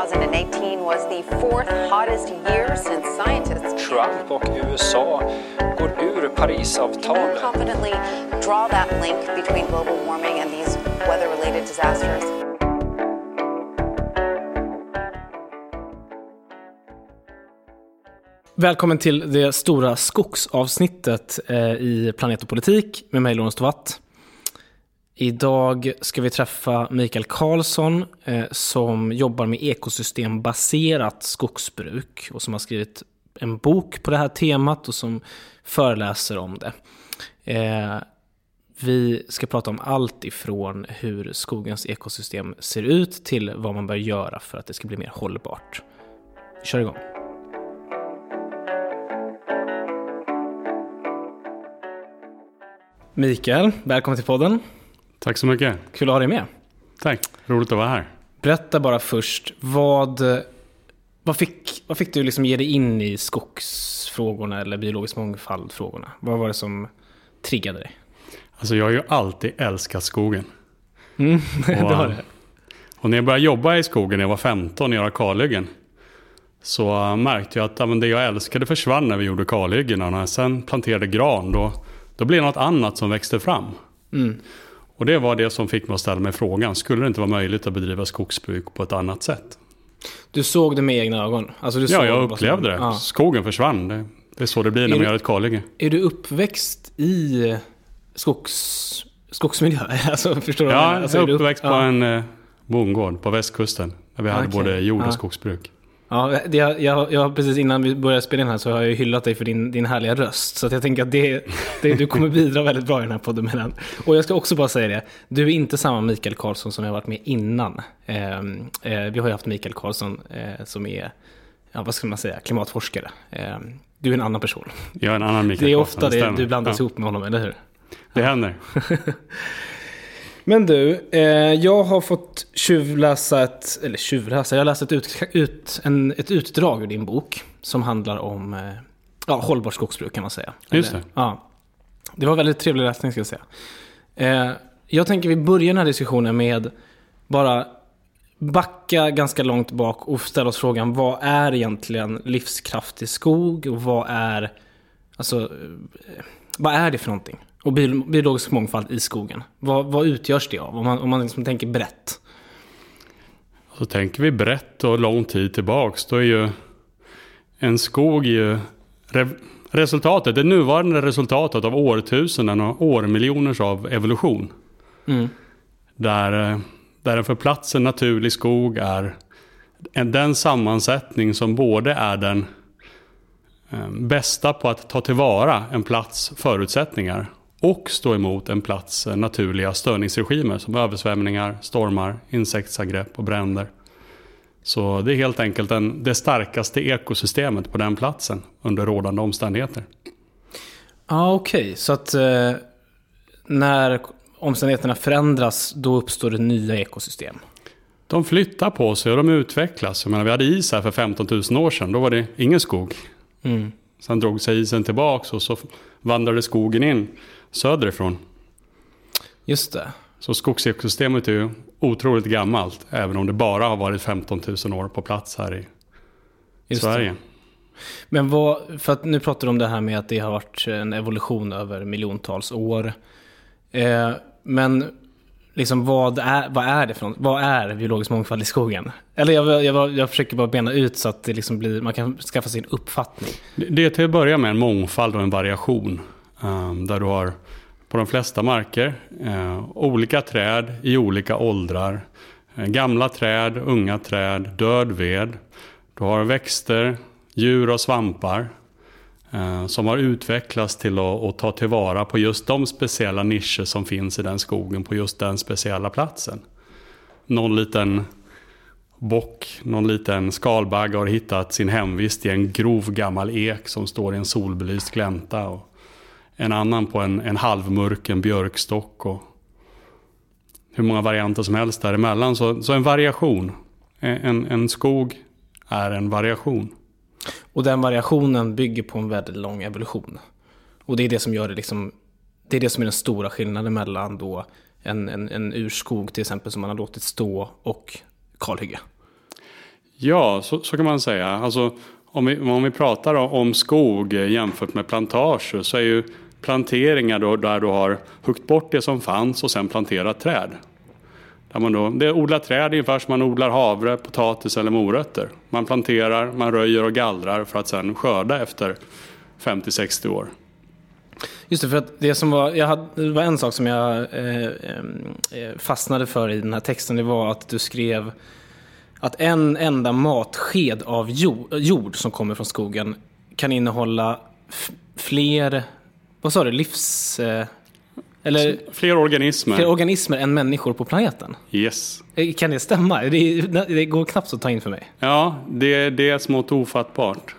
2018 was the fourth hottest year since scientists Trump och USA går ur Parisavtalet. confidently draw that link between global warming and these weather-related disasters. Välkommen till det stora skogsavsnittet eh, i Planet och politik med mig Lorentz Tovatt. Idag ska vi träffa Mikael Karlsson eh, som jobbar med ekosystembaserat skogsbruk och som har skrivit en bok på det här temat och som föreläser om det. Eh, vi ska prata om allt ifrån hur skogens ekosystem ser ut till vad man bör göra för att det ska bli mer hållbart. Vi kör igång. Mikael, välkommen till podden. Tack så mycket. Kul att ha dig med. Tack. Roligt att vara här. Berätta bara först, vad, vad, fick, vad fick du liksom ge dig in i skogsfrågorna eller biologisk mångfald-frågorna? Vad var det som triggade dig? Alltså jag har ju alltid älskat skogen. Mm, det Och, var det. Och när jag började jobba i skogen när jag var 15 och göra kalhyggen. Så äh, märkte jag att men det jag älskade försvann när vi gjorde kalhyggena. Och när jag sen planterade gran då, då blev det något annat som växte fram. Mm. Och det var det som fick mig att ställa mig frågan. Skulle det inte vara möjligt att bedriva skogsbruk på ett annat sätt? Du såg det med egna ögon? Alltså du Ja, jag upplevde det. Ja. Skogen försvann. Det, det är så det blir när Är man det- gör ett kalhygge. Är du uppväxt i skogs, skogsmiljö? Alltså, förstår du? vad jag Ja, alltså, jag är du är upp- uppväxt på ja. en eh, bondgård på västkusten. Där vi hade Okej. både jord och skogsbruk. Ja, det, jag, jag, precis innan vi började spela in här så har jag hyllat dig för din, din härliga röst. Så jag tänker att det, det, du kommer bidra väldigt bra i den här podden med den. Och jag ska också bara säga det, du är inte samma Mikael Karlsson som jag varit med innan. Eh, eh, vi har ju haft Mikael Karlsson eh, som är, ja vad ska man säga, klimatforskare. Eh, du är en annan person. Jag är en annan Mikael Det är Karlsson, ofta det, stämmer. du blandas ja, ihop med honom, eller hur? Det händer. Men du, eh, jag har fått tjuvläsa ett, eller tjuvläsa, jag har läst ett, ut, ut, en, ett utdrag ur din bok som handlar om eh, ja, hållbart skogsbruk kan man säga. Just Eller, det. Ja. Det var väldigt trevlig läsning ska jag säga. Eh, jag tänker vi börjar den här diskussionen med bara backa ganska långt bak och ställa oss frågan vad är egentligen livskraftig skog och vad är, alltså, eh, vad är det för någonting? Och bio- biologisk mångfald i skogen. Vad, vad utgörs det av? Om man, om man liksom tänker brett. Så tänker vi brett och lång tid tillbaks. Då är ju en skog ju re- resultatet, det nuvarande resultatet av årtusenden och årmiljoners av evolution. Mm. Där, eh, där en för platsen naturlig skog är en- den sammansättning som både är den eh, bästa på att ta tillvara en plats förutsättningar och stå emot en plats eh, naturliga störningsregimer som översvämningar, stormar, insektsangrepp och bränder. Så det är helt enkelt en, det starkaste ekosystemet på den platsen under rådande omständigheter. Ja, okej. Så att eh, när omständigheterna förändras, då uppstår det nya ekosystem. De flyttar på sig och de utvecklas. Jag menar, vi hade is här för 15 000 år sedan. Då var det ingen skog. Mm. Sen drog sig isen tillbaks och så vandrade skogen in söderifrån. Just det. Så skogsekosystemet är ju otroligt gammalt. Även om det bara har varit 15 000 år på plats här i Just Sverige. Det. Men vad, för att nu pratar du om det här med att det har varit en evolution över miljontals år. Eh, men liksom vad är, vad är det för något? Vad är biologisk mångfald i skogen? Eller jag, jag, jag försöker bara bena ut så att det liksom blir, man kan skaffa sig en uppfattning. Det- Det är till att börja med en mångfald och en variation. Ehm, där du har på de flesta marker eh, olika träd i olika åldrar. Eh, gamla träd, unga träd, död ved. Du har växter, djur och svampar. Eh, som har utvecklats till att, att ta tillvara på just de speciella nischer som finns i den skogen på just den speciella platsen. Någon liten bock, någon liten skalbagge har hittat sin hemvist i en grov gammal ek som står i en solbelyst glänta. Och en annan på en, en halvmörken björkstock. Och hur många varianter som helst däremellan. Så, så en variation. En, en skog är en variation. Och den variationen bygger på en väldigt lång evolution. Och det är det som gör det liksom, det är det som är den stora skillnaden mellan då en, en, en urskog till exempel som man har låtit stå och kalhygge. Ja, så, så kan man säga. Alltså, om, vi, om vi pratar om skog jämfört med plantager så är ju planteringar då, där du har huggit bort det som fanns och sen planterat träd. Där man då, det odlar träd ungefär som man odlar havre, potatis eller morötter. Man planterar, man röjer och gallrar för att sen skörda efter 50-60 år. Just det, för att det som var, jag hade, det var en sak som jag eh, eh, fastnade för i den här texten. Det var att du skrev att en enda matsked av jord, jord som kommer från skogen kan innehålla fler, vad sa du, livs... Eh, eller fler organismer. Fler organismer än människor på planeten. Yes. Eh, kan det stämma? Det, det går knappt att ta in för mig. Ja, det, det är smått ofattbart.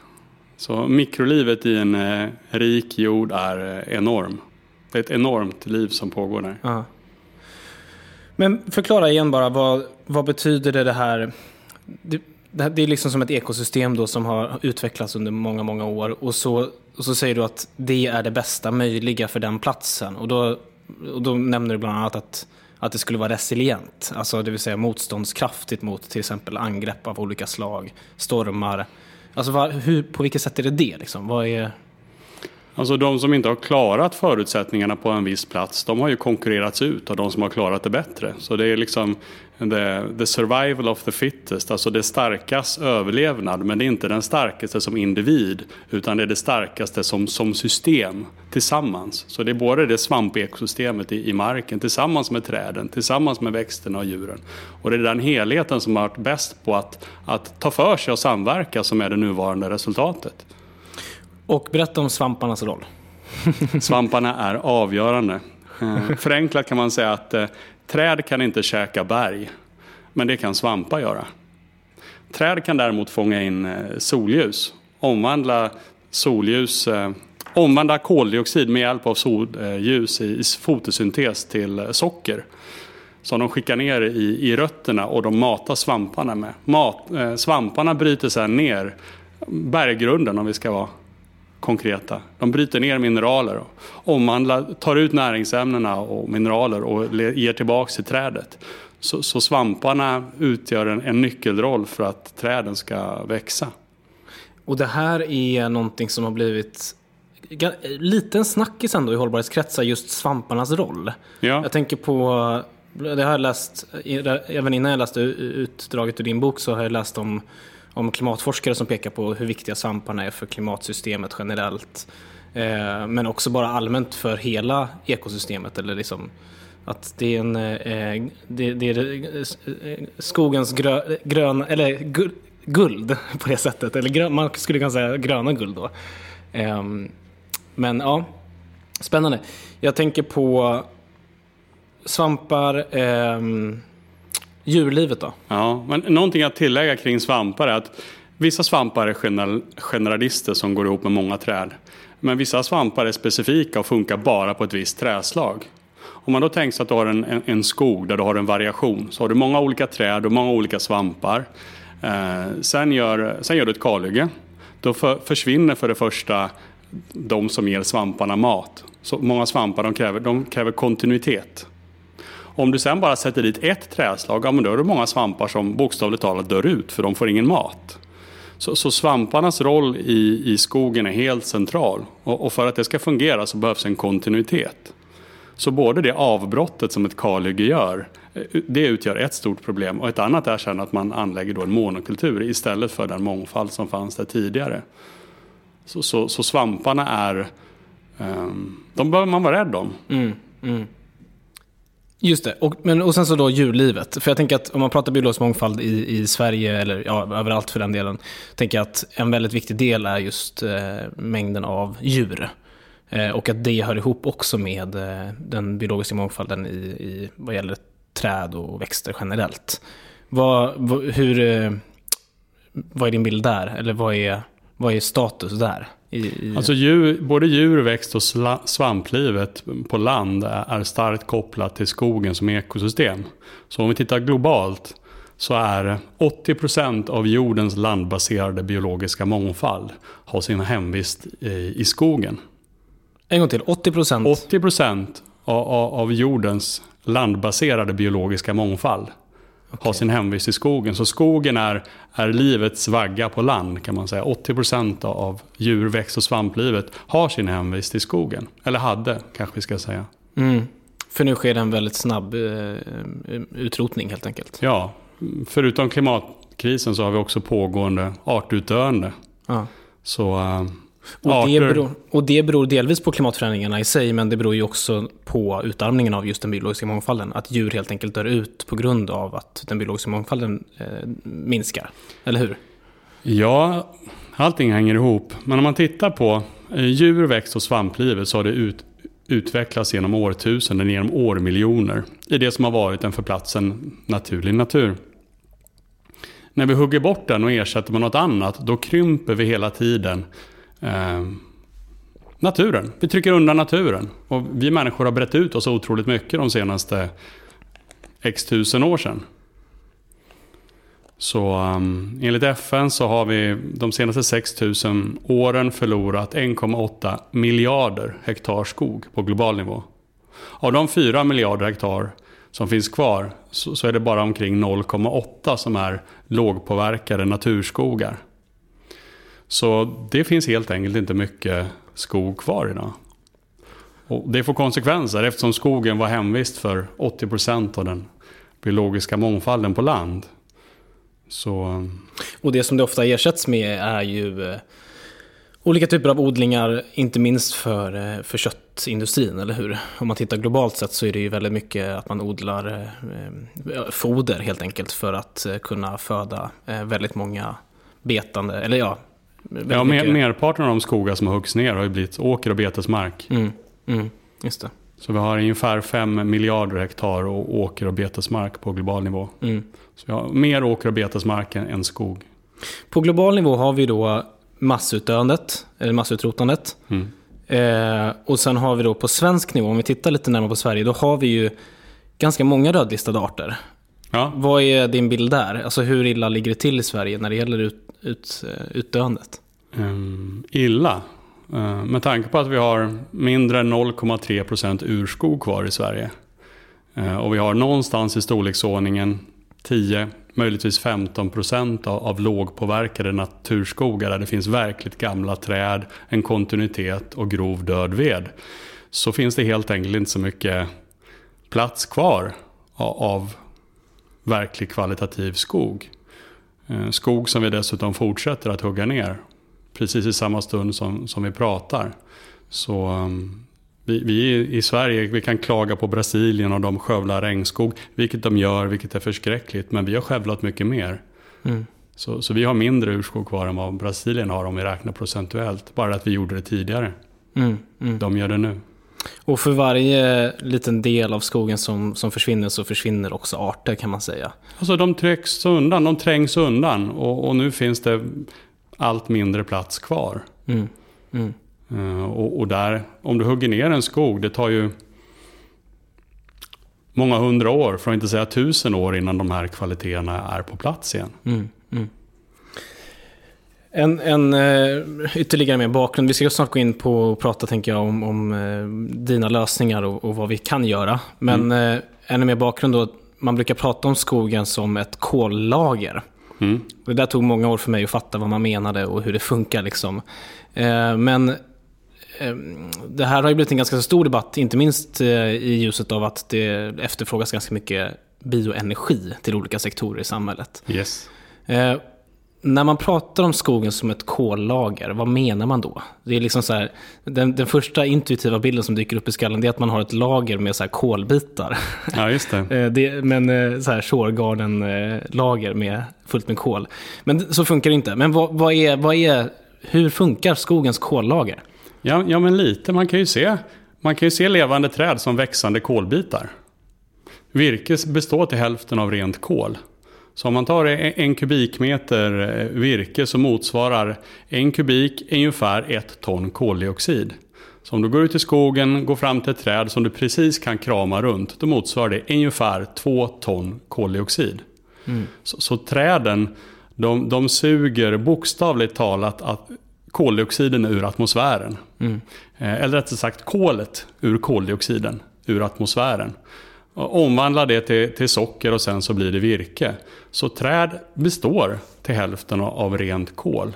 Så mikrolivet i en eh, rik jord är eh, enorm. Det är ett enormt liv som pågår där. Aha. Men förklara igen bara, vad, vad betyder det, det här? Det, det är liksom som ett ekosystem då som har utvecklats under många, många år. Och så, och så säger du att det är det bästa möjliga för den platsen. Och då, och då nämner du bland annat att, att det skulle vara resilient. Alltså det vill säga motståndskraftigt mot till exempel angrepp av olika slag, stormar. Alltså var, hur, på vilket sätt är det det? Liksom? Vad är... Alltså de som inte har klarat förutsättningarna på en viss plats, de har ju konkurrerats ut av de som har klarat det bättre. Så det är liksom the, the survival of the fittest, alltså det starkas överlevnad. Men det är inte den starkaste som individ, utan det är det starkaste som, som system tillsammans. Så det är både det svampekosystemet i, i marken tillsammans med träden, tillsammans med växterna och djuren. Och det är den helheten som har varit bäst på att, att ta för sig och samverka som är det nuvarande resultatet. Och berätta om svamparnas roll. Svamparna är avgörande. Eh, förenklat kan man säga att eh, träd kan inte käka berg, men det kan svampar göra. Träd kan däremot fånga in eh, solljus, omvandla solljus, eh, omvandla koldioxid med hjälp av solljus i fotosyntes till eh, socker som de skickar ner i, i rötterna och de matar svamparna med. Mat, svamparna bryter sedan ner berggrunden om vi ska vara konkreta. De bryter ner mineraler, och omvandlar, tar ut näringsämnena och mineraler och ger tillbaka till trädet. Så, så svamparna utgör en, en nyckelroll för att träden ska växa. Och det här är någonting som har blivit liten snackis ändå i hållbarhetskretsar, just svamparnas roll. Ja. Jag tänker på, det har jag läst, även innan jag läste utdraget ur din bok så har jag läst om om klimatforskare som pekar på hur viktiga svamparna är för klimatsystemet generellt. Eh, men också bara allmänt för hela ekosystemet. Eller liksom att det är, en, eh, det, det är eh, skogens grö, gröna, eller guld på det sättet. Eller grön, man skulle kunna säga gröna guld då. Eh, men ja, spännande. Jag tänker på svampar. Ehm, Djurlivet då? Ja, men någonting att tillägga kring svampar är att vissa svampar är generalister som går ihop med många träd. Men vissa svampar är specifika och funkar bara på ett visst träslag. Om man då tänker sig att du har en, en, en, skog där du har en variation så har du många olika träd och många olika svampar. Eh, sen, gör, sen gör du ett kalhygge. Då för, försvinner för det första de som ger svamparna mat. Så många svampar de kräver, de kräver kontinuitet. Om du sen bara sätter dit ett träslag, ja men då är det många svampar som bokstavligt talat dör ut för de får ingen mat. Så, så svamparnas roll i, i skogen är helt central och, och, för att det ska fungera så behövs en kontinuitet. Så både det avbrottet som ett kalhygge gör, eh, det utgör ett stort problem och ett annat är sen att man anlägger då en monokultur istället för den mångfald som fanns där tidigare. Så, så, så svamparna är, um, de behöver man vara rädd om. Mm, mm. Just det, och, men, och sen så då djurlivet. För jag tänker att om man pratar biologisk mångfald i, i Sverige, eller ja, överallt för den delen, tänker jag att en väldigt viktig del är just eh, mängden av djur. Eh, och att det hör ihop också med eh, den biologiska mångfalden i, i vad gäller träd och växter generellt. Vad, vad, hur, eh, vad är din bild där? Eller vad är, vad är status där? I. Alltså djur, både djur, växt och svamplivet på land är starkt kopplat till skogen som ekosystem. Så om vi tittar globalt så är 80% av jordens landbaserade biologiska mångfald har sin hemvist i, skogen. En gång till, 80%? 80% av, av jordens landbaserade biologiska mångfald har sin hemvist i skogen. Så skogen är, är livets vagga på land kan man säga. 80% av djur, växt och svamplivet har sin hemvist i skogen. Eller hade, kanske vi ska säga. Mm. För nu sker det en väldigt snabb eh, utrotning helt enkelt. Ja, förutom klimatkrisen så har vi också pågående artutdöende. Ja. Så äh, Och det, beror, och det beror delvis på klimatförändringarna i sig, men det beror ju också på utarmningen av just den biologiska mångfalden. Att djur helt enkelt dör ut på grund av att den biologiska mångfalden eh, minskar. Eller hur? Ja, allting hänger ihop. Men om man tittar på eh, djur, växt och svamplivet så har det ut, utvecklats genom årtusenden, genom årmiljoner. I det som har varit en för platsen naturlig natur. När vi hugger bort den och ersätter med något annat, då krymper vi hela tiden eh, naturen. Vi trycker undan naturen. Och vi människor har brett ut oss otroligt mycket de senaste x tusen år sedan. Så um, enligt FN så har vi de senaste 6000 åren förlorat 1,8 miljarder hektar skog på global nivå. Av de 4 miljarder hektar som finns kvar så, så är det bara omkring 0,8 som är lågpåverkade naturskogar. Så det finns helt enkelt inte mycket skog kvar idag. Och det får konsekvenser eftersom skogen var hemvist för 80% av den biologiska mångfalden på land. Så, eh, Och det som det ofta ersätts med är ju eh, olika typer av odlingar, inte minst för, eh, för köttindustrin, eller hur? Om man tittar globalt sett så är det ju väldigt mycket att man odlar eh, foder helt enkelt för att kunna föda eh, väldigt många betande, eller ja ja mer, merparten av de skogar som har huggits ner har ju blivit åker och betesmark. Mm, mm, just det. Så vi har ungefär 5 miljarder hektar åker och betesmark på global nivå. Mm. Så vi har mer åker och betesmark än, än skog. På global nivå har vi då massutdöendet, eller massutrotandet. Mm. Eh, och sen har vi då på svensk nivå, om vi tittar lite närmare på Sverige, då har vi ju ganska många rödlistade arter. Ja, Vad är din bild där? Alltså hur illa ligger det till i Sverige när det gäller ut, ut, eh, utdöendet? Um, illa. Uh, med tanke på att vi har mindre än 0,3% urskog kvar i Sverige. uh, och vi har någonstans i storleksordningen 10, möjligtvis 15 procent av, av lågpåverkade naturskogar där det finns verkligt gamla träd, en kontinuitet och grov död ved. Så finns det helt enkelt inte så mycket plats kvar av, av verklig kvalitativ skog. Eh, Skog som vi dessutom fortsätter att hugga ner. Precis i samma stund som, som vi pratar. Så um, vi, vi i Sverige vi kan klaga på Brasilien och de skövlar regnskog. Vilket de gör, vilket är förskräckligt. Men vi har skövlat mycket mer. Mm. Så, så vi har mindre urskog kvar än vad Brasilien har om vi räknar procentuellt. Bara att vi gjorde det tidigare. Mm, mm. De gör det nu. Och för varje liten del av skogen som, som försvinner så försvinner också arter kan man säga. Alltså de trycks undan, de trängs undan. Och, och nu finns det allt mindre plats kvar. Mm, mm, Eh, Och, och där, om du hugger ner en skog, det tar ju många hundra år, för att inte säga tusen år innan de här kvaliteterna är på plats igen. mm, mm. En, en eh, ytterligare mer bakgrund. Vi ska snart gå in på och prata tänker jag om, om eh, dina lösningar och, och vad vi kan göra. Men eh, ännu mer bakgrund då. Man brukar prata om skogen som ett kollager. Mm. Det där tog många år för mig att fatta vad man menade och hur det funkar. Liksom. Men det här har ju blivit en ganska stor debatt, inte minst i ljuset av att det efterfrågas ganska mycket bioenergi till olika sektorer i samhället. Yes. Eh, när man pratar om skogen som ett kollager, vad menar man då? Det är liksom så här, den, den första intuitiva bilden som dyker upp i skallen är att man har ett lager med så här kolbitar. Ja, just det. Eh, det, men eh, så här Shore-garden-lager med fullt med kol. Men så funkar det inte. Men vad, vad, är, vad är, hur funkar skogens kollager? Ja, ja, men lite. Man kan, ju se, man kan ju se levande träd som växande kolbitar. Virke består till hälften av rent kol. Så om man tar en kubikmeter eh, virke så motsvarar en kubik ungefär ett ton koldioxid. Så om du går ut i skogen, går fram till ett träd som du precis kan krama runt, då motsvarar det ungefär två ton koldioxid. Så, så träden, de, de suger bokstavligt talat att koldioxiden ur atmosfären. Eh, Eller rättare sagt kolet ur koldioxiden ur atmosfären. Och omvandlar det till, till socker och sen så blir det virke. Så träd består till hälften av rent kol.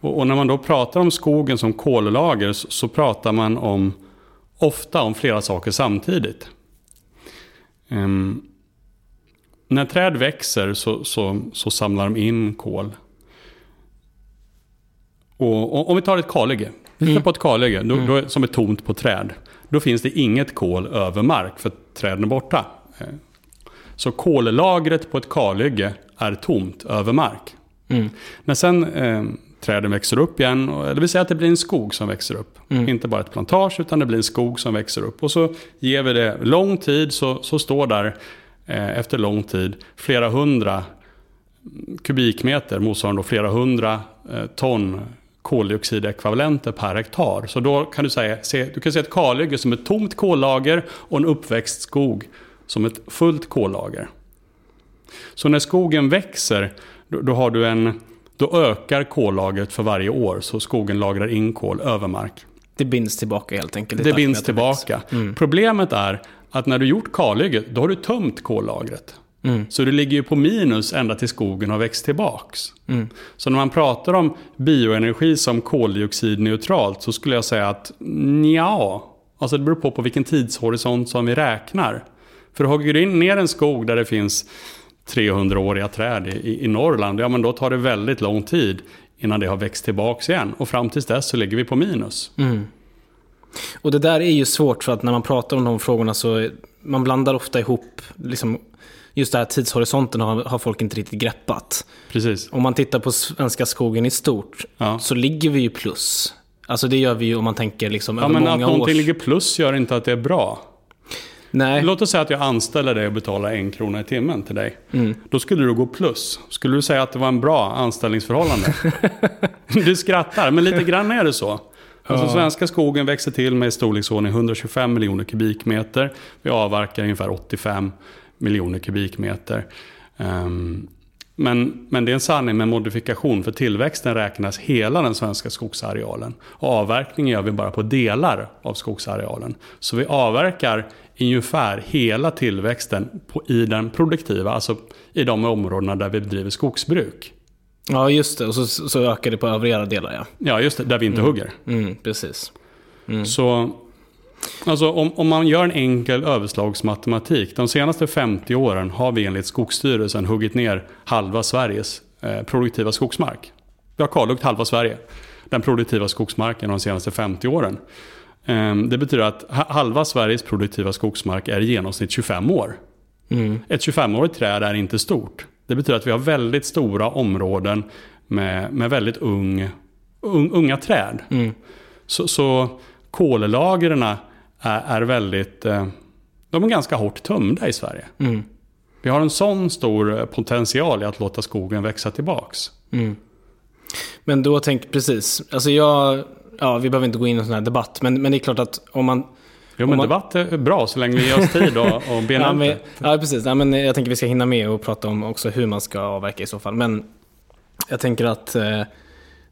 Och, och när man då pratar om skogen som kollager så, så pratar man om, ofta om flera saker samtidigt. Um, när träd växer så, så, så, samlar de in kol. Och, och om vi tar ett kalhygge. Titta mm. på ett kalhygge då, som är tomt på träd. Då finns det inget kol över mark för träden är borta. Så kollagret på ett kalhygge är tomt över mark. Mm. När sen eh, träden växer upp igen, det vill säga att det blir en skog som växer upp. Mm. Inte bara ett plantage utan det blir en skog som växer upp. Och så ger vi det lång tid så, så står där eh, efter lång tid flera hundra kubikmeter motsvarande flera hundra eh, ton koldioxidekvivalenter per hektar. Så då kan du säga, se, du kan se ett kalhygge som ett tomt kollager och en uppväxt skog som ett fullt kollager. Så när skogen växer, då, då, har du en, då ökar kollagret för varje år. Så skogen lagrar in kol över mark. Det binds tillbaka helt enkelt. Det binds tillbaka. Mm. Problemet är att när du gjort kalhygget, då har du tömt kollagret. Mm. Så du ligger ju på minus ända till skogen har växt tillbaks. Mm. Så när man pratar om bioenergi som koldioxidneutralt så skulle jag säga att ja, alltså det beror på på vilken tidshorisont som vi räknar. För hugger du in ner en skog där det finns 300-åriga träd i, i Norrland, ja men då tar det väldigt lång tid innan det har växt tillbaks igen. Och fram tills dess så ligger vi på minus. Mm. Och det där är ju svårt för att när man pratar om de frågorna så man blandar ofta ihop liksom just det här tidshorisonten har, har folk inte riktigt greppat. Precis. Om man tittar på svenska skogen i stort ja. så ligger vi ju plus. Alltså det gör vi ju om man tänker liksom ja, över men många att någonting års... ligger plus gör inte att det är bra. Nej. Låt oss säga att jag anställer dig och betalar en krona i timmen till dig. Mm. Då skulle du gå plus. Skulle du säga att det var en bra anställningsförhållande? du skrattar, men lite grann är det så. Alltså svenska skogen växer till med i storleksordning 125 miljoner kubikmeter. Vi avverkar ungefär 85 miljoner kubikmeter. Um, men, men det är en sanning med modifikation för tillväxten räknas hela den svenska skogsarealen. Avverkning gör vi bara på delar av skogsarealen. Så vi avverkar ungefär hela tillväxten på, i den produktiva, alltså i de områdena där vi bedriver skogsbruk. Ja, just det. Och så, så ökar det på övriga delar, ja. Ja, just det. Där vi inte mm. hugger. Mm, precis. Mm. Så Alltså om, om man gör en enkel överslagsmatematik. De senaste 50 åren har vi enligt Skogsstyrelsen huggit ner halva Sveriges eh, produktiva skogsmark. Vi har kalhuggt halva Sverige. Den produktiva skogsmarken de senaste 50 åren. Eh, det betyder att halva Sveriges produktiva skogsmark är i genomsnitt 25 år. Mm. Ett 25-årigt träd är inte stort. Det betyder att vi har väldigt stora områden med, med väldigt ung, un, unga träd. Mm. Så, så kollagren är, är väldigt... Eh, de är ganska hårt tömda i Sverige. Mm. Vi har en sån stor eh, potential i att låta skogen växa tillbaks. Mm. Men då tänk precis. Alltså jag, ja, vi behöver inte gå in i en sån här debatt. Men, men det är klart att om man... Jo, men man, debatt är bra så länge vi ger oss tid och, och bena ja, men, ja, precis. Ja, men jag tänker vi ska hinna med och prata om också hur man ska avverka i så fall. Men jag tänker att eh,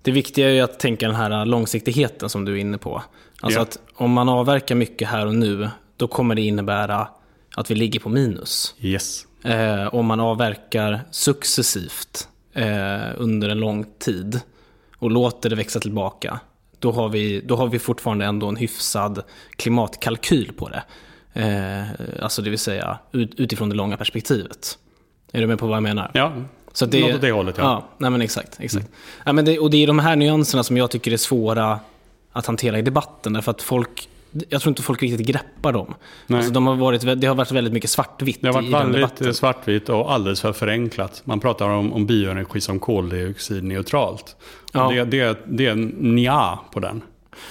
det viktiga är att tänka den här långsiktigheten som du är inne på. Alltså ja. att om man avverkar mycket här och nu, då kommer det innebära att vi ligger på minus. Yes. Eh, om man avverkar successivt eh, under en lång tid och låter det växa tillbaka, då har vi, då har vi fortfarande ändå en hyfsad klimatkalkyl på det. Eh, alltså det vill säga ut, utifrån det långa perspektivet. Är du med på vad jag menar? Ja, så det, något åt det hållet ja. ja nej men exakt. exakt. Mm. Ja, men det, och det är de här nyanserna som jag tycker är svåra att hantera i debatten. Därför att folk, jag tror inte folk riktigt greppar dem. Alltså de har varit, det har varit väldigt mycket svartvitt Det har varit väldigt svartvitt och alldeles för förenklat. Man pratar om, om bioenergi som koldioxidneutralt. Ja. Det, det, det är en nja på den.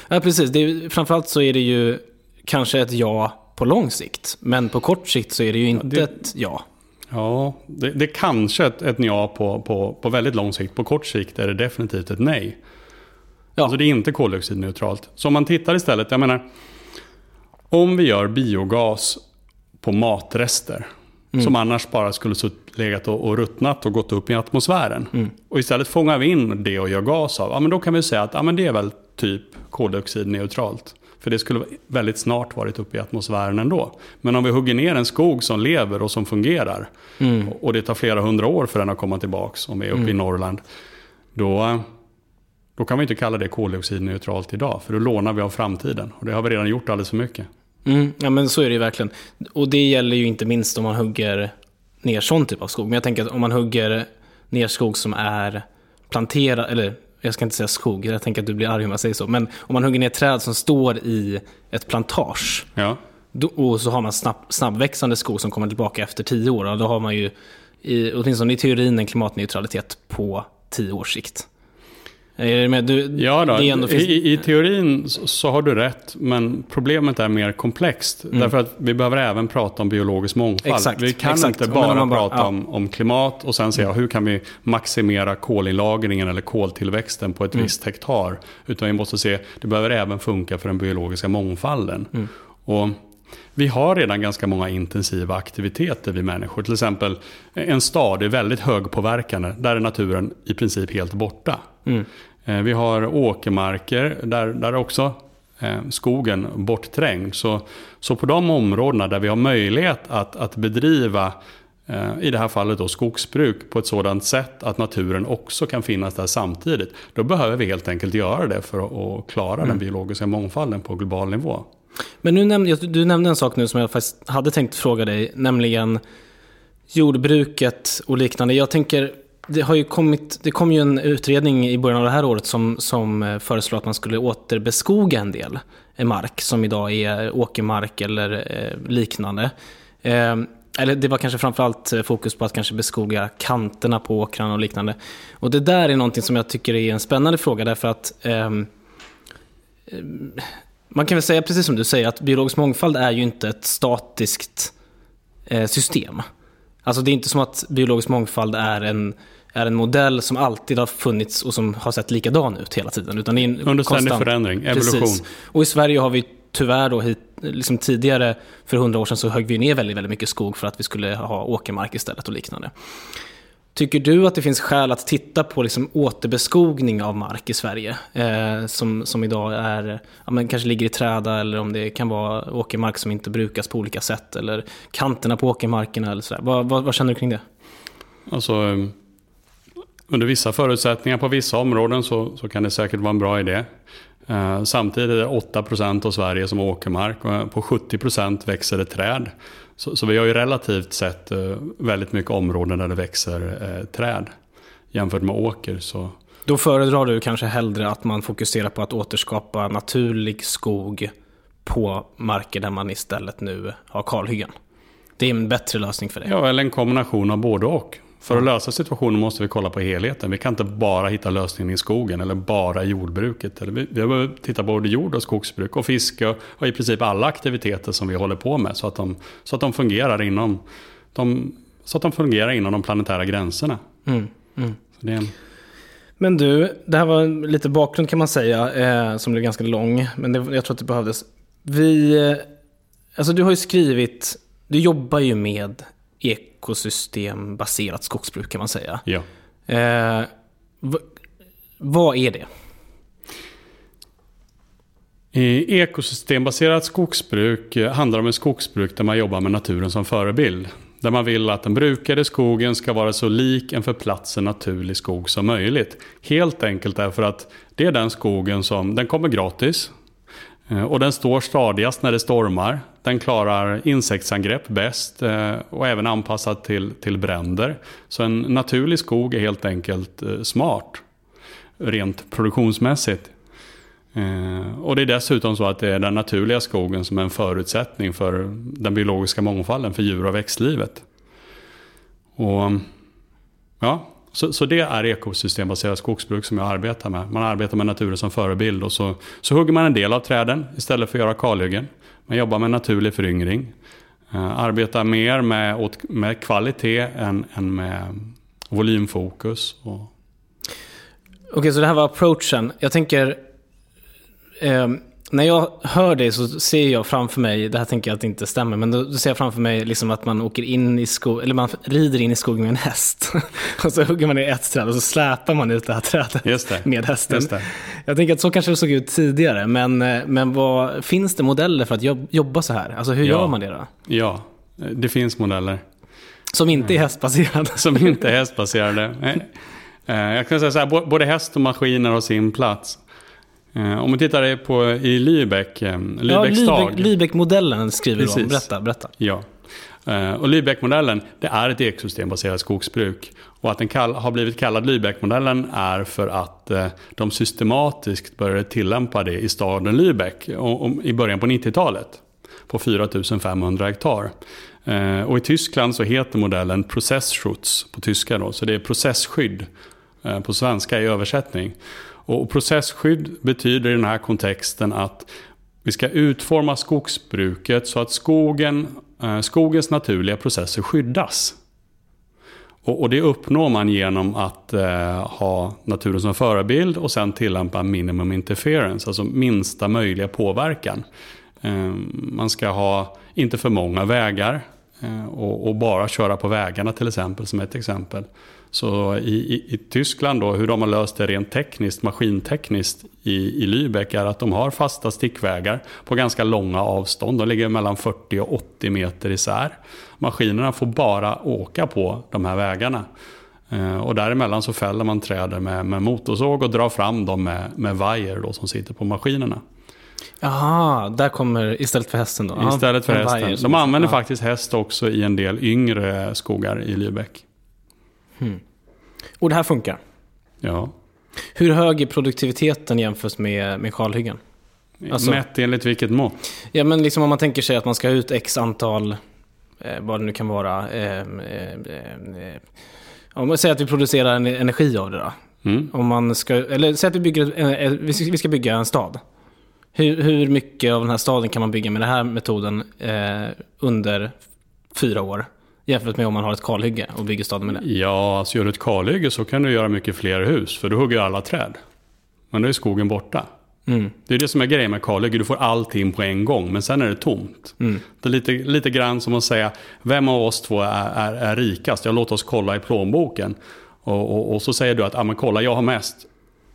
Ja, precis. Det är, framförallt så är det ju kanske ett ja på lång sikt. Men på kort sikt så är det ju inte det, ett ja. Ja, det, det är kanske ett, ett ja på, på, på väldigt lång sikt. På kort sikt är det definitivt ett nej. Ja. Alltså det är inte koldioxidneutralt. Så om man tittar istället, jag menar, om vi gör biogas på matrester, mm. som annars bara skulle legat och, och ruttnat och gått upp i atmosfären. Mm. Och istället fångar vi in det och gör gas av, ja men då kan vi säga att ja, men det är väl typ koldioxidneutralt. För det skulle väldigt snart varit uppe i atmosfären ändå. Men om vi hugger ner en skog som lever och som fungerar mm. och det tar flera hundra år för den att komma tillbaka om vi är uppe mm. i Norrland. Då, då kan vi inte kalla det koldioxidneutralt idag. För då lånar vi av framtiden. Och det har vi redan gjort alldeles för mycket. Mm, ja men så är det ju verkligen. Och det gäller ju inte minst om man hugger ner sån typ av skog. Men jag tänker att om man hugger ner skog som är planterad, eller jag ska inte säga skog, jag tänker att du blir arg om jag säger så. Men om man hugger ner träd som står i ett plantage. Ja. Då, och så har man snabb, snabbväxande skog som kommer tillbaka efter tio år. Och då har man ju, i, åtminstone i teorin, en klimatneutralitet på tio års sikt. Är du, ja, då. Finns... I, I, teorin så har du rätt, men problemet är mer komplext. Mm. Därför att vi behöver även prata om biologisk mångfald. Exakt, vi kan exakt. inte bara, bara prata ja. om, om, klimat och sen säga mm. hur kan vi maximera kolinlagringen eller koltillväxten på ett mm. visst hektar. Utan vi måste se, det behöver även funka för den biologiska mångfalden. Mm. Och vi har redan ganska många intensiva aktiviteter vi människor. Till exempel en stad är väldigt högpåverkande. Där är naturen i princip helt borta. Mm. Eh, vi har åkermarker där, där också eh, skogen bortträngd. Så, så på de områdena där vi har möjlighet att, att bedriva eh, i det här fallet då skogsbruk på ett sådant sätt att naturen också kan finnas där samtidigt. Då behöver vi helt enkelt göra det för att klara mm. den biologiska mångfalden på global nivå. Men nu nämnde, du nämnde en sak nu som jag faktiskt hade tänkt fråga dig, nämligen jordbruket och liknande. Jag tänker, det har ju kommit, det kom ju en utredning i början av det här året som, som eh, föreslår att man skulle återbeskoga en del eh, mark som idag är åkermark eller eh, liknande. Eller det var kanske framförallt fokus på att kanske beskoga kanterna på åkrarna och liknande. Och det där är någonting som jag tycker är en spännande fråga därför att ehm, man kan väl säga precis som du säger att biologisk mångfald är ju inte ett statiskt system. Alltså det är inte som att biologisk mångfald är en, är en modell som alltid har funnits och som har sett likadan ut hela tiden. Utan det är en Under ständig förändring, evolution. Precis. Och i Sverige har vi tyvärr då hit, liksom tidigare, för hundra år sedan, så högg vi ner väldigt, väldigt mycket skog för att vi skulle ha åkermark istället och liknande. Tycker du att det finns skäl att titta på liksom återbeskogning av mark i Sverige? Eh, som, som idag är, ja, men kanske ligger i träda eller om det kan vara åkermark som inte brukas på olika sätt. Eller kanterna på åkermarkerna eller sådär. Vad, vad, vad känner du kring det? Alltså, under vissa förutsättningar på vissa områden så, så kan det säkert vara en bra idé. Eh, samtidigt är det 8% av Sverige som åkermark och på 70% växer det träd. Så, så, vi har ju relativt sett eh, väldigt mycket områden där det växer eh, träd jämfört med åker. Så. Då föredrar du kanske hellre att man fokuserar på att återskapa naturlig skog på marker där man istället nu har kalhyggen. Det är en bättre lösning för det. Ja, eller en kombination av både och. För att lösa situationen måste vi kolla på helheten. Vi kan inte bara hitta lösningen i skogen eller bara i jordbruket. vi, vi behöver titta på både jord och skogsbruk och fiske och i princip alla aktiviteter som vi håller på med så att de, så att de, fungerar, inom, de, så att de fungerar inom de planetära gränserna. Mm, mm. En... Men du, det här var lite bakgrund kan man säga, eh, som blev ganska lång. Men det, jag tror att det behövdes. Vi, eh, alltså du har ju skrivit, du jobbar ju med ekosystembaserat skogsbruk kan man säga. Ja. Eh, vad är det? Ekosystembaserat skogsbruk eh, handlar om ett skogsbruk där man jobbar med naturen som förebild. Där man vill att den brukade skogen ska vara så lik en för platsen naturlig skog som möjligt. Helt enkelt därför att det är den skogen som, den kommer gratis. Eh, och den står stadigast när det stormar. Den klarar insektsangrepp bäst eh, och även anpassad till, till bränder. Så en naturlig skog är helt enkelt eh, smart. Rent produktionsmässigt. Eh, och det är dessutom så att det är den naturliga skogen som är en förutsättning för den biologiska mångfalden, för djur och växtlivet. Och ja, så, så det är ekosystembaserat skogsbruk som jag arbetar med. Man arbetar med naturen som förebild och så, så hugger man en del av träden istället för att göra kalhyggen. Man jobbar med naturlig föryngring. Eh, arbetar mer med, med kvalitet än, än med volymfokus. Och... Okej, okay, så det här var approachen. Jag tänker... Eh, när jag hör det så ser jag framför mig, det här tänker jag att det inte stämmer, men då ser jag framför mig liksom att man åker in i skogen, eller man rider in i skogen med en häst. och så hugger man i ett träd och så släpar man ut det här trädet det. med hästen. Jag tänker att så kanske det såg ut tidigare, men, eh, men vad, finns det modeller för att jobb, jobba så här? Alltså hur Ja. gör man det då? Ja, det finns modeller. Som inte är hästbaserade. som inte är hästbaserade. Eh, Jag kan säga så här, både häst och maskiner har sin plats. Eh, Om vi tittar på i Lübeck, eh, Ja, Lübecks stad. Lübeck- Lübeck-modellen skriver du om. Precis. Berätta, berätta. Ja. Eh, Och Lübeck-modellen, det är ett ekosystembaserat skogsbruk. Och att den har blivit kallad Lübeck-modellen är för att eh, de systematiskt började tillämpa det i staden Lübeck i början på 90-talet. På 4500 hektar. Eh, Och i Tyskland så heter modellen Prozessschutz på tyska då, så det är processskydd eh, på svenska i översättning. Och processskydd betyder i den här kontexten att vi ska utforma skogsbruket så att skogen, eh, skogens naturliga processer skyddas. Och, det uppnår man genom att eh, ha naturen som förebild och sen tillämpa minimum interference, alltså minsta möjliga påverkan. Eh, man ska ha inte för många vägar och, och bara köra på vägarna till exempel, som ett exempel. Så i, i, i Tyskland då, hur de har löst det rent tekniskt, maskintekniskt i, i Lübeck är att de har fasta stickvägar på ganska långa avstånd. De ligger mellan 40 och 80 meter isär. Maskinerna får bara åka på de här vägarna. Eh, Och däremellan så fäller man träden med, med motorsåg och drar fram dem med, med vajer då, som sitter på maskinerna. Jaha, där kommer istället för hästen då? Istället för hästen. De använder ja. faktiskt häst också i en del yngre skogar i Lübeck. Och det här funkar? Ja. Hur hög är produktiviteten jämfört med, med kalhyggen? Alltså- Mätt enligt vilket mått? Ja, men liksom om man tänker sig att man ska ha ut x antal, eh, vad det nu kan vara. Eh, eh, eh, om man säger att vi producerar en energi av det då. Mm. Om man ska, eller säg att vi, bygger, eh, eh, vi ska- bygga en stad. Hur, hur mycket av den här staden kan man bygga med den här metoden under fyra år? Jämfört med om man har ett kalhygge och bygger staden med det. Ja, alltså gör du ett kalhygge så kan du göra mycket fler hus, för du hugger alla träd. Men då är skogen borta. Mm. Det är det som är grejen med kalhygge, du får allting på en gång, men sen är det tomt. Mm. Det är lite, lite grann som att säga, vem av oss två är, är, är rikast? Ja, låt oss kolla i plånboken. Och, och, och så säger du att, ja men kolla, jag har mest.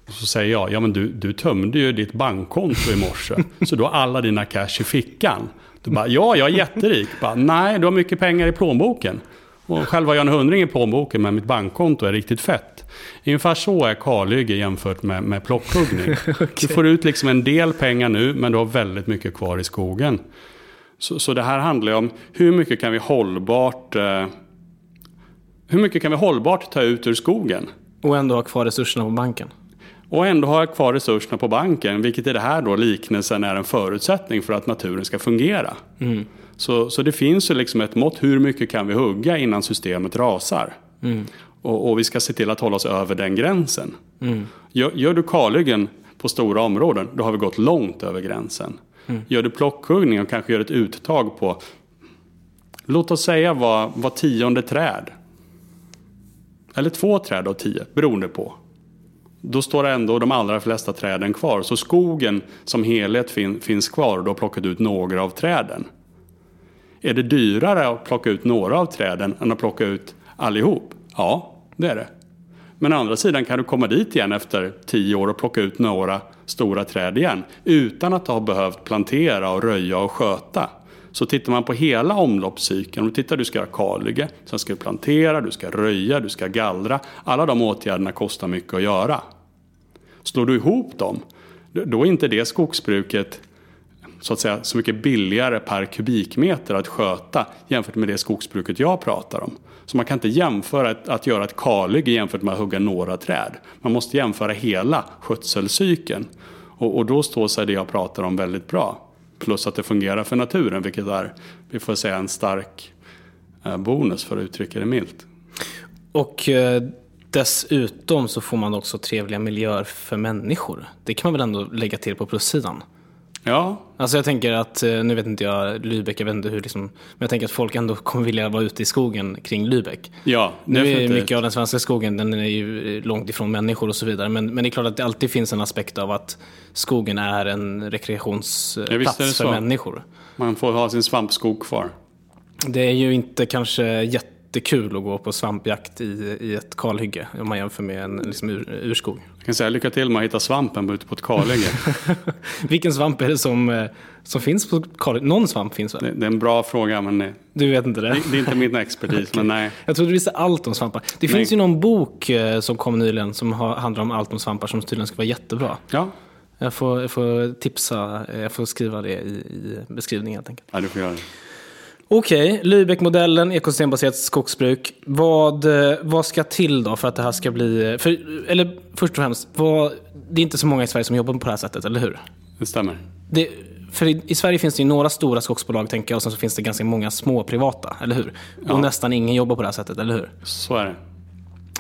Och så säger jag, ja men du, du tömde ju ditt bankkonto i morse, så du har alla dina cash i fickan. Du bara, ja jag är jätterik. Bara, Nej, du har mycket pengar i plånboken. Och själv har jag en hundring i plånboken, men mitt bankkonto är riktigt fett. Ungefär så är kalhygge jämfört med, med plockhuggning. Du får ut liksom en del pengar nu, men du har väldigt mycket kvar i skogen. Så, så det här handlar ju om hur mycket kan vi hållbart eh, hur mycket kan vi hållbart ta ut ur skogen? Och ändå ha kvar resurserna på banken. Och ändå ha kvar resurserna på banken, vilket i det här då liknelsen är en förutsättning för att naturen ska fungera. Så, så det finns ju liksom ett mått, hur mycket kan vi hugga innan systemet rasar? Och, och vi ska se till att hålla oss över den gränsen. Gör, gör du kalhyggen på stora områden, då har vi gått långt över gränsen. Gör du plockhuggning och kanske gör ett uttag på, låt oss säga var, var tionde träd. Eller två träd av tio, beroende på. Då står ändå de allra flesta träden kvar. Så skogen som helhet fin, finns kvar och du har plockat ut några av träden. Är det dyrare att plocka ut några av träden än att plocka ut allihop? Ja, det är det. Men å andra sidan kan du komma dit igen efter tio år och plocka ut några stora träd igen. Utan att ha behövt plantera och röja och sköta. Så tittar man på hela omloppscykeln, och tittar du ska göra kalhygge, sen ska du plantera, du ska röja, du ska gallra. Alla de åtgärderna kostar mycket att göra. Slår du ihop dem, då är inte det skogsbruket så att säga så mycket billigare per kubikmeter att sköta jämfört med det skogsbruket jag pratar om. Så man kan inte jämföra ett, att göra ett kalhygge jämfört med att hugga några träd. Man måste jämföra hela skötselcykeln. Och, och då står sig det jag pratar om väldigt bra. Plus att det fungerar för naturen, vilket är, vi får säga, en stark eh, bonus för att uttrycka det milt. Och eh, dessutom så får man också trevliga miljöer för människor. Det kan man väl ändå lägga till på plussidan. Ja, Alltså jag tänker att, eh, nu vet inte jag Lübeck, jag vet inte hur liksom, men jag tänker att folk ändå kommer vilja vara ute i skogen kring Lübeck. ja Nu är mycket av den svenska skogen, den är ju eh, långt ifrån människor och så vidare. Men, men det är klart att det alltid finns en aspekt av att skogen är en Ja, rekreationsplats det för människor. Man får ha sin svampskog kvar. Det är ju inte kanske jättekul att gå på svampjakt i, i ett kalhygge om man jämför med en liksom, ur, urskog. Jag kan säga lycka till med att hitta svampen ute på ett kalhygge. Vilken svamp är det som, eh, som finns på kalhygge? Någon svamp finns väl? Det, det är en bra fråga men det, Du vet inte det? det, det är inte min expertis. Men nej. Jag trodde du visste allt om svampar. Det Nej. finns ju någon bok eh, som kom nyligen som har, handlar om allt om svampar som tydligen ska vara jättebra. Ja, Jag får, jag får tipsa, eh, jag får skriva det i, i beskrivningen helt enkelt. ja du får göra det. Okej, Lübeck-modellen, ekosystembaserat skogsbruk. Vad, eh, vad ska till då för att det här ska bli... För, eller först och främst, vad, det är inte så många i Sverige som jobbar på det här sättet, eller hur? Det stämmer. Det, för i, I Sverige finns det ju några stora skogsbolag, tänker jag, och sen så finns det ganska många små privata, eller hur? Ja. Och nästan ingen jobbar på det här sättet, eller hur? Så är det.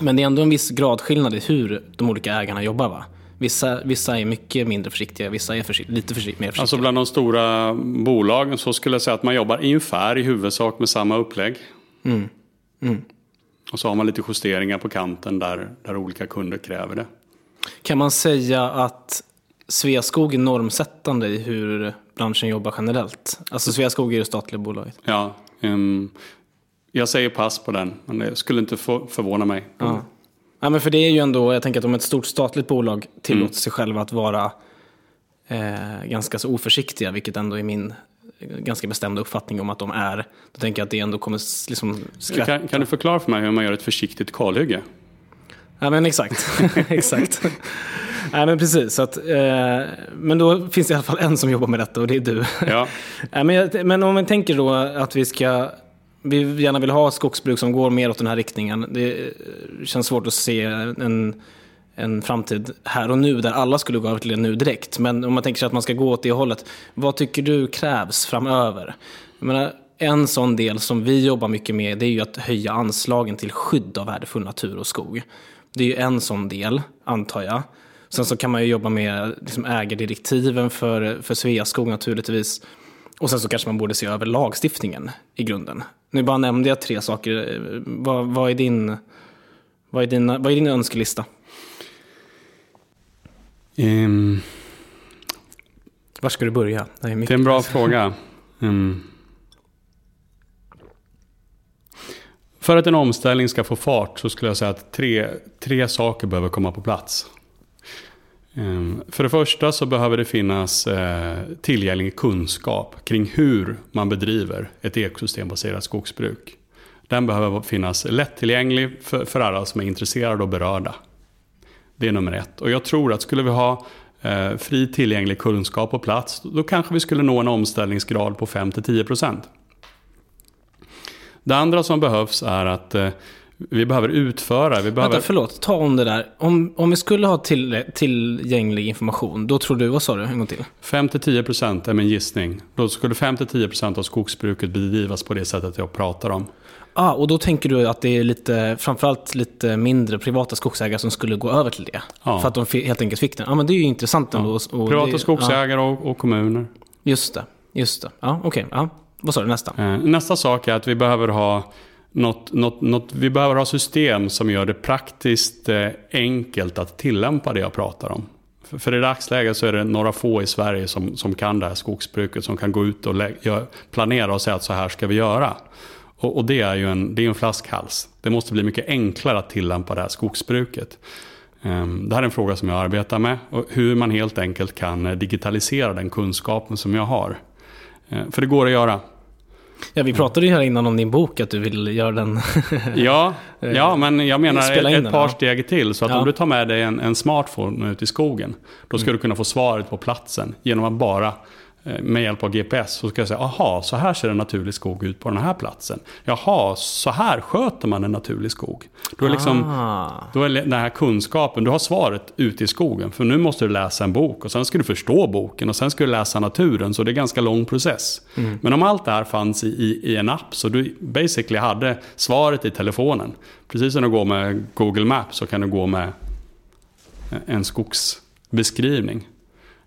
Men det är ändå en viss gradskillnad i hur de olika ägarna jobbar, va? Vissa, vissa är mycket mindre försiktiga, vissa är försikt, lite försikt, mer försiktiga. Alltså bland de stora bolagen så skulle jag säga att man jobbar ungefär i huvudsak med samma upplägg. Och så har man lite justeringar på kanten där, där olika kunder kräver det. Kan man säga att Sveaskog är normsättande i hur branschen jobbar generellt? Alltså Sveaskog är det statliga bolaget. Ja, ehm, jag säger pass på den, men det skulle inte förvåna mig. Ja. Ja, men för det är ju ändå, jag tänker att om ett stort statligt bolag tillåter sig själva att vara eh, ganska så oförsiktiga, vilket ändå är min ganska bestämda uppfattning om att de är, då tänker jag att det ändå kommer liksom skvätta. Kan, kan du förklara för mig hur man gör ett försiktigt kalhygge? Ja men exakt. exakt. Nej men precis. Så att, eh, men då finns det i alla fall en som jobbar med detta och det är du. Ja, Nej, men, men om man tänker då att vi ska vi gärna vill ha skogsbruk som går mer åt den här riktningen. Det känns svårt att se en, en framtid här och nu där alla skulle gå över till det nu direkt. Men om man tänker sig att man ska gå åt det hållet. Vad tycker du krävs framöver? Jag menar, en sån del som vi jobbar mycket med det är ju att höja anslagen till skydd av värdefull natur och skog. Det är ju en sån del, antar jag. Sen så kan man ju jobba med liksom ägardirektiven för, för Sveaskog naturligtvis. Och sen så kanske man borde se över lagstiftningen i grunden. Nu bara nämnde jag tre saker. Vad, vad, är, din, vad, är, dina, vad är din önskelista? Ehm, Var ska du börja? Det är, det är en bra fråga. Ehm, för att en omställning ska få fart så skulle jag säga att tre, tre saker behöver komma på plats. Ehm, för det första så behöver det finnas eh, tillgänglig kunskap kring hur man bedriver ett ekosystembaserat skogsbruk. Den behöver finnas lättillgänglig för, alla som är intresserade och berörda. Det är nummer ett. Och jag tror att skulle vi ha eh, fri tillgänglig kunskap på plats, då kanske vi skulle nå en omställningsgrad på 5-10%. Det andra som behövs är att eh, vi behöver utföra, vi behöver... Vänta, förlåt. Ta om det där. Om, om vi skulle ha till, tillgänglig information, då tror du, vad sa du en gång till? 5-10% är min gissning. Då skulle 5-10% av skogsbruket bedrivas på det sättet jag pratar om. Ah, och då tänker du att det är lite, framförallt lite mindre privata skogsägare som skulle gå över till det? Ja. För att de helt enkelt fick den? Ja, men det är ju intressant ändå. Och- och Privata det, skogsägare och, och kommuner. Ja, just det. Just det. Ja, okej. Ja. Vad sa du nästa? Eh, Nästa sak är att vi behöver ha något, något, något, vi behöver ha system som gör det praktiskt eh, enkelt att tillämpa det jag pratar om. För, för i dagsläget så är det några få i Sverige som, som kan det här skogsbruket, som kan gå ut och lä- gör, planera och säga att så här ska vi göra. Och, och det är ju en, det är en flaskhals. Det måste bli mycket enklare att tillämpa det här skogsbruket. Ehm, det här är en fråga som jag arbetar med. Och hur man helt enkelt kan eh, digitalisera den kunskapen som jag har. Ehm, för det går att göra. Ja, vi pratade ju här innan om din bok, att du vill göra den... Ja, ja, men jag menar ett, den, par ja. steg till. Så att Ja. om du tar med dig en, en smartphone ut i skogen, då ska du kunna få svaret på platsen genom att bara eh, med hjälp av GPS så ska jag säga, aha, så här ser en naturlig skog ut på den här platsen. Jaha, så här sköter man en naturlig skog. Då är, liksom, Ah. då är den här kunskapen, du har svaret ute i skogen. För nu måste du läsa en bok och sen ska du förstå boken och sen ska du läsa naturen. Så det är en ganska lång process. Men om allt det här fanns i, i, i en app så du basically hade svaret i telefonen. Precis som du går med Google Maps så kan du gå med en skogsbeskrivning.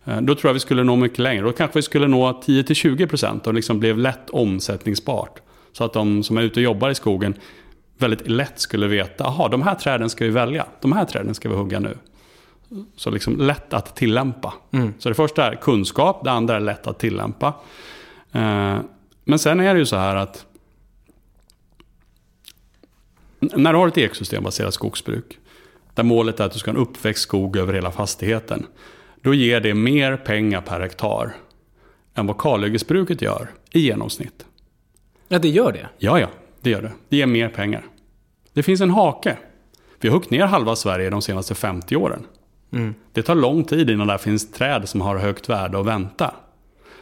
Eh, Då tror jag vi skulle nå mycket längre. Då kanske vi skulle nå 10-20% och liksom blev lätt omsättningsbart. Så att de som är ute och jobbar i skogen väldigt lätt skulle veta, aha, de här träden ska vi välja, de här träden ska vi hugga nu. Så liksom lätt att tillämpa. Så det första är kunskap, det andra är lätt att tillämpa. Eh, Men sen är det ju så här att När du har ett ekosystembaserat skogsbruk, där målet är att du ska ha en uppväxt skog över hela fastigheten, då ger det mer pengar per hektar än vad kalhyggesbruket gör i genomsnitt. Ja, det gör det. Ja, ja, det gör det. Det ger mer pengar. Det finns en hake. Vi har huggit ner halva Sverige de senaste 50 åren. Det tar lång tid innan det finns träd som har högt värde att vänta.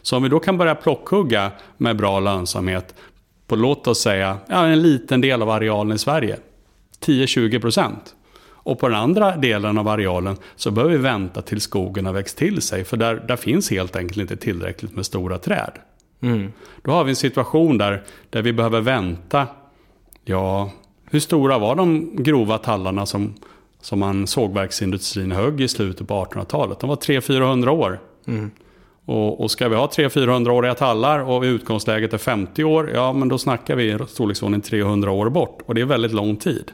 Så om vi då kan börja plockhugga med bra lönsamhet på, låt oss säga, en liten del av arealen i Sverige. 10-20 procent. Och på den andra delen av arealen så behöver vi vänta till skogen har växt till sig. För där, där finns helt enkelt inte tillräckligt med stora träd. Då har vi en situation där, där vi behöver vänta. Ja, hur stora var de grova tallarna som, som man sågverksindustrin högg i slutet på 1800-talet? De var 300-400 år. Och, och ska vi ha 300-400-åriga tallar och utgångsläget är 50 år, ja men då snackar vi i storleksordning 300 år bort. Och det är väldigt lång tid.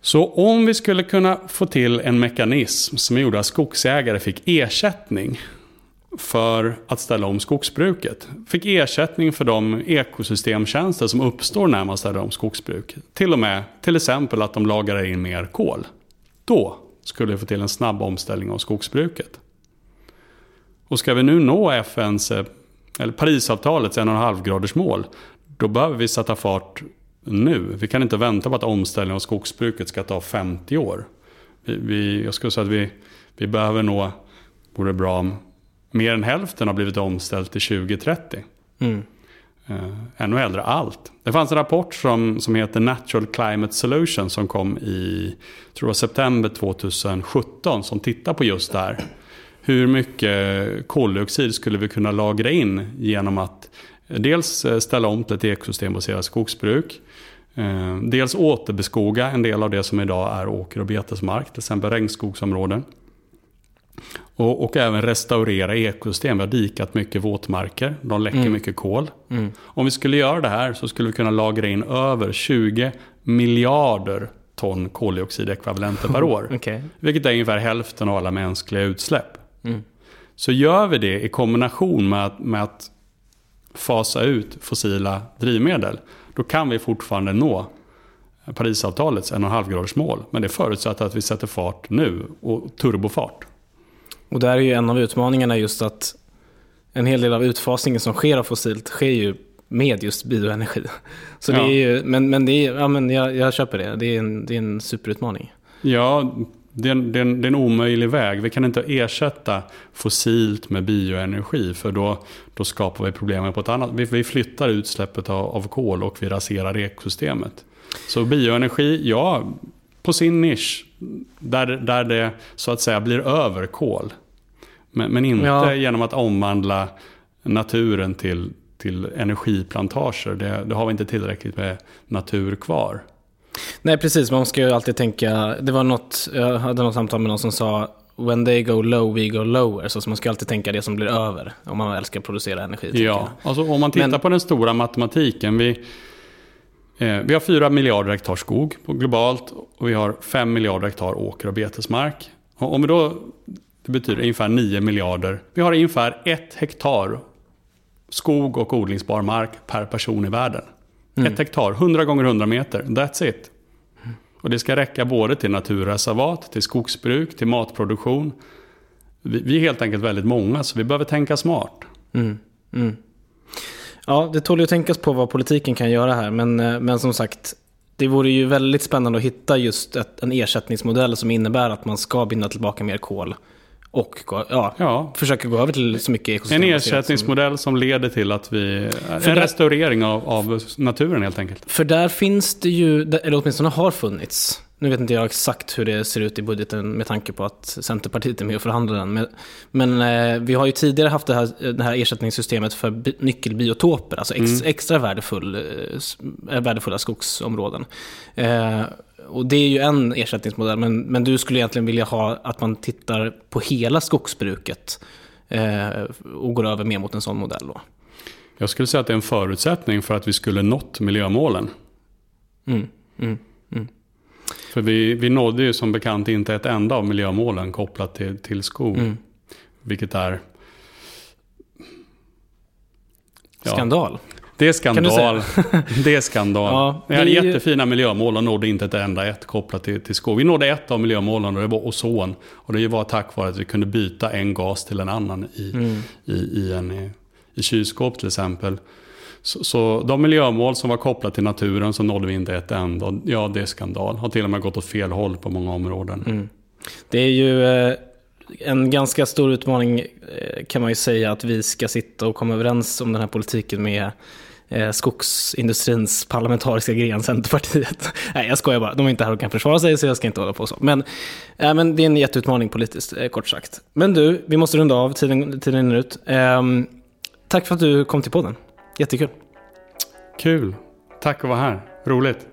Så om vi skulle kunna få till en mekanism som gjorde att skogsägare fick ersättning för att ställa om skogsbruket. Fick ersättning för de ekosystemtjänster som uppstår när man ställer om skogsbruk. Till och med till exempel att de lagrar in mer kol. Då skulle vi få till en snabb omställning av skogsbruket. Och ska vi nu nå FNs, eller Parisavtalets 1,5 graders mål, då behöver vi sätta fart nu. Vi kan inte vänta på att omställningen av skogsbruket ska ta 50 år. Vi, vi, jag skulle säga att vi, vi behöver nå, vore bra om mer än hälften har blivit omställt till 2030. Mm. Eh, ännu äldre allt. Det fanns en rapport som, som heter Natural Climate Solution som kom i tror jag, september 2017 som tittar på just det här. Hur mycket koldioxid skulle vi kunna lagra in genom att dels eh, ställa om till ett ekosystembaserat skogsbruk. Eh, dels återbeskoga en del av det som idag är åker och betesmark, till exempel regnskogsområden. Och, och även restaurera ekosystem. Vi har dikat mycket våtmarker. De läcker mycket kol. Om vi skulle göra det här så skulle vi kunna lagra in över 20 miljarder ton koldioxidekvivalenter per år. Okej. Vilket är ungefär hälften av alla mänskliga utsläpp. Så gör vi det i kombination med att, med att fasa ut fossila drivmedel. Då kan vi fortfarande nå Parisavtalets 1,5 graders mål. Men det förutsätter att vi sätter fart nu och turbofart. Och där är ju en av utmaningarna just att en hel del av utfasningen som sker av fossilt sker ju med just bioenergi. Så det Ja. är ju, men, men, det är, ja, men jag, jag köper det. Det är en, det är en superutmaning. Ja, det är, en, det, är en, det är en omöjlig väg. Vi kan inte ersätta fossilt med bioenergi för då, då skapar vi problemen på ett annat Vi, vi flyttar utsläppet av, av kol och vi raserar ekosystemet. Så bioenergi, ja, på sin nisch. Där, där det så att säga blir över kol. Men, men inte Ja. genom att omvandla naturen till, till energiplantager. Det, det har vi inte tillräckligt med natur kvar. Nej, precis. Man ska ju alltid tänka... Det var något, jag hade något samtal med någon som sa When they go low, we go lower. Så man ska alltid tänka det som blir över om man väl ska producera energi. Ja, alltså om man tittar Men- på den stora matematiken. Vi, eh, vi har 4 miljarder hektar skog globalt och vi har 5 miljarder hektar åker och betesmark. Och om vi då, det betyder ungefär 9 miljarder. Vi har ungefär 1 hektar skog och odlingsbar mark per person i världen. Ett hektar, 100 gånger 100 meter, that's it. Och det ska räcka både till naturreservat, till skogsbruk, till matproduktion. Vi, vi är helt enkelt väldigt många så vi behöver tänka smart. Ja, det tål ju att tänkas på vad politiken kan göra här. Men, eh, men som sagt, det vore ju väldigt spännande att hitta just ett, en ersättningsmodell som innebär att man ska binda tillbaka mer kol. Och gå, ja, Ja. försöka gå över till så mycket En ekosystem. ersättningsmodell som leder till att vi... För En där- restaurering av, av naturen helt enkelt. För där finns det ju, eller åtminstone har funnits, nu vet inte jag exakt hur det ser ut i budgeten med tanke på att Centerpartiet är med och förhandlar den. Men, men eh, vi har ju tidigare haft det här, det här ersättningssystemet för bi- nyckelbiotoper, alltså ex, extra värdefull, eh, eh, värdefulla skogsområden. Eh, och det är ju en ersättningsmodell, men, men du skulle egentligen vilja ha att man tittar på hela skogsbruket eh, och går över mer mot en sån modell då. Jag skulle säga att det är en förutsättning för att vi skulle nått miljömålen. Mm, mm, mm. För vi, vi nådde ju som bekant inte ett enda av miljömålen kopplat till, till skog. Mm. Vilket är... Ja, Skandal. Det är skandal. det är skandal. Ja, vi hade det är ju- jättefina miljömål och nådde inte ett enda ett kopplat till, till skog. Vi nådde ett av miljömålen och det var ozon. Och det var tack vare att vi kunde byta en gas till en annan i, Mm. i, i, en, i, i kylskåp till exempel. Så, så de miljömål som var kopplade till naturen så nådde vi inte ett enda. Ja, det är skandal. Har till och med gått åt fel håll på många områden. Mm. Det är ju eh, en ganska stor utmaning eh, kan man ju säga att vi ska sitta och komma överens om den här politiken med eh, skogsindustrins parlamentariska gren Centerpartiet. Nej, jag skojar bara. De är inte här och kan försvara sig så jag ska inte hålla på så. Men, äh, men det är en jätteutmaning politiskt, eh, kort sagt. Men du, vi måste runda av. Tiden, tiden är ut. Ehm, tack för att du kom till podden. Jättekul. Kul. Tack att vara här. Roligt.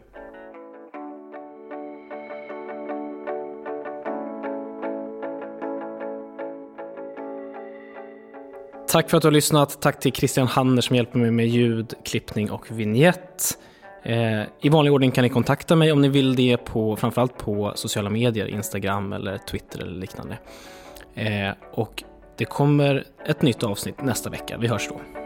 Tack för att du har lyssnat. Tack till Christian Hanner som hjälper mig med ljud, klippning och vignett. Eh, I vanlig ordning kan ni kontakta mig om ni vill det på framförallt på sociala medier, Instagram eller Twitter eller liknande. Eh, och det kommer ett nytt avsnitt nästa vecka. Vi hörs då.